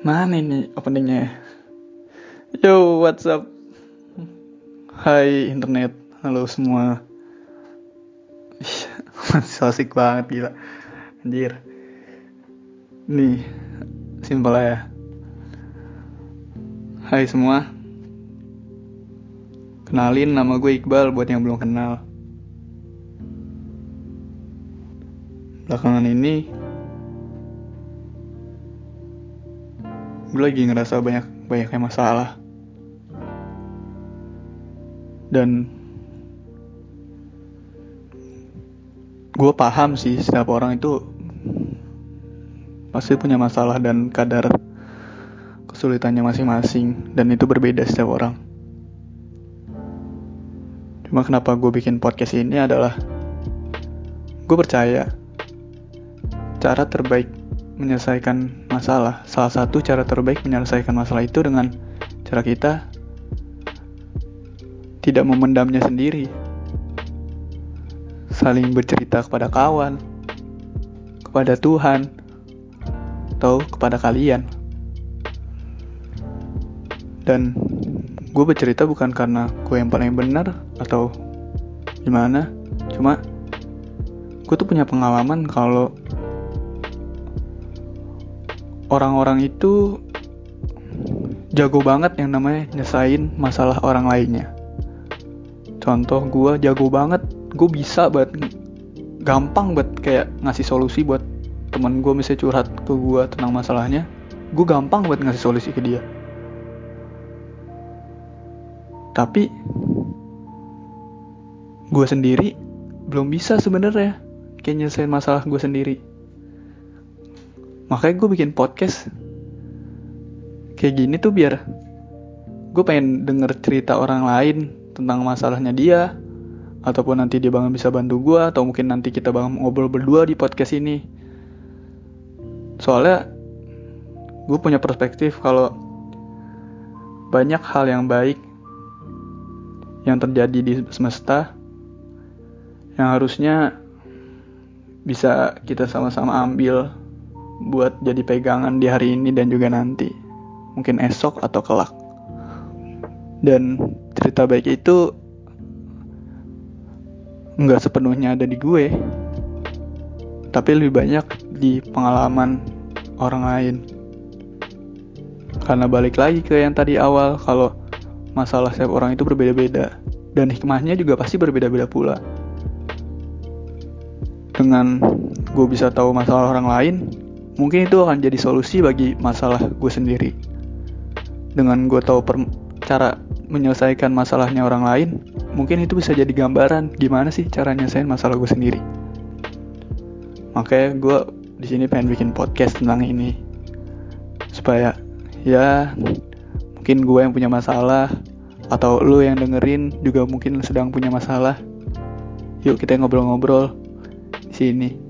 Mana ini openingnya? Yo, what's up? Hai internet, halo semua. Masih asik banget gila. Anjir. Nih, simpel ya. Hai semua. Kenalin nama gue Iqbal buat yang belum kenal. Belakangan ini gue lagi ngerasa banyak banyaknya masalah. Dan gue paham sih setiap orang itu pasti punya masalah dan kadar kesulitannya masing-masing dan itu berbeda setiap orang. Cuma kenapa gue bikin podcast ini adalah gue percaya cara terbaik menyelesaikan masalah. Salah satu cara terbaik menyelesaikan masalah itu dengan cara kita tidak memendamnya sendiri. Saling bercerita kepada kawan, kepada Tuhan, atau kepada kalian. Dan gue bercerita bukan karena gue yang paling benar atau gimana, cuma gue tuh punya pengalaman kalau orang-orang itu jago banget yang namanya nyesain masalah orang lainnya. Contoh gue jago banget, gue bisa buat gampang buat kayak ngasih solusi buat temen gue misalnya curhat ke gue tentang masalahnya, gue gampang buat ngasih solusi ke dia. Tapi gue sendiri belum bisa sebenarnya kayak nyelesain masalah gue sendiri makanya gue bikin podcast kayak gini tuh biar gue pengen denger cerita orang lain tentang masalahnya dia ataupun nanti dia bangun bisa bantu gue atau mungkin nanti kita bangun ngobrol berdua di podcast ini. Soalnya gue punya perspektif kalau banyak hal yang baik yang terjadi di semesta yang harusnya bisa kita sama-sama ambil buat jadi pegangan di hari ini dan juga nanti. Mungkin esok atau kelak. Dan cerita baik itu nggak sepenuhnya ada di gue, tapi lebih banyak di pengalaman orang lain. Karena balik lagi ke yang tadi awal, kalau masalah setiap orang itu berbeda-beda, dan hikmahnya juga pasti berbeda-beda pula. Dengan gue bisa tahu masalah orang lain, mungkin itu akan jadi solusi bagi masalah gue sendiri. Dengan gue tahu per cara menyelesaikan masalahnya orang lain, mungkin itu bisa jadi gambaran gimana sih cara nyelesain masalah gue sendiri. Makanya gue di sini pengen bikin podcast tentang ini supaya ya mungkin gue yang punya masalah atau lo yang dengerin juga mungkin sedang punya masalah. Yuk kita ngobrol-ngobrol di sini.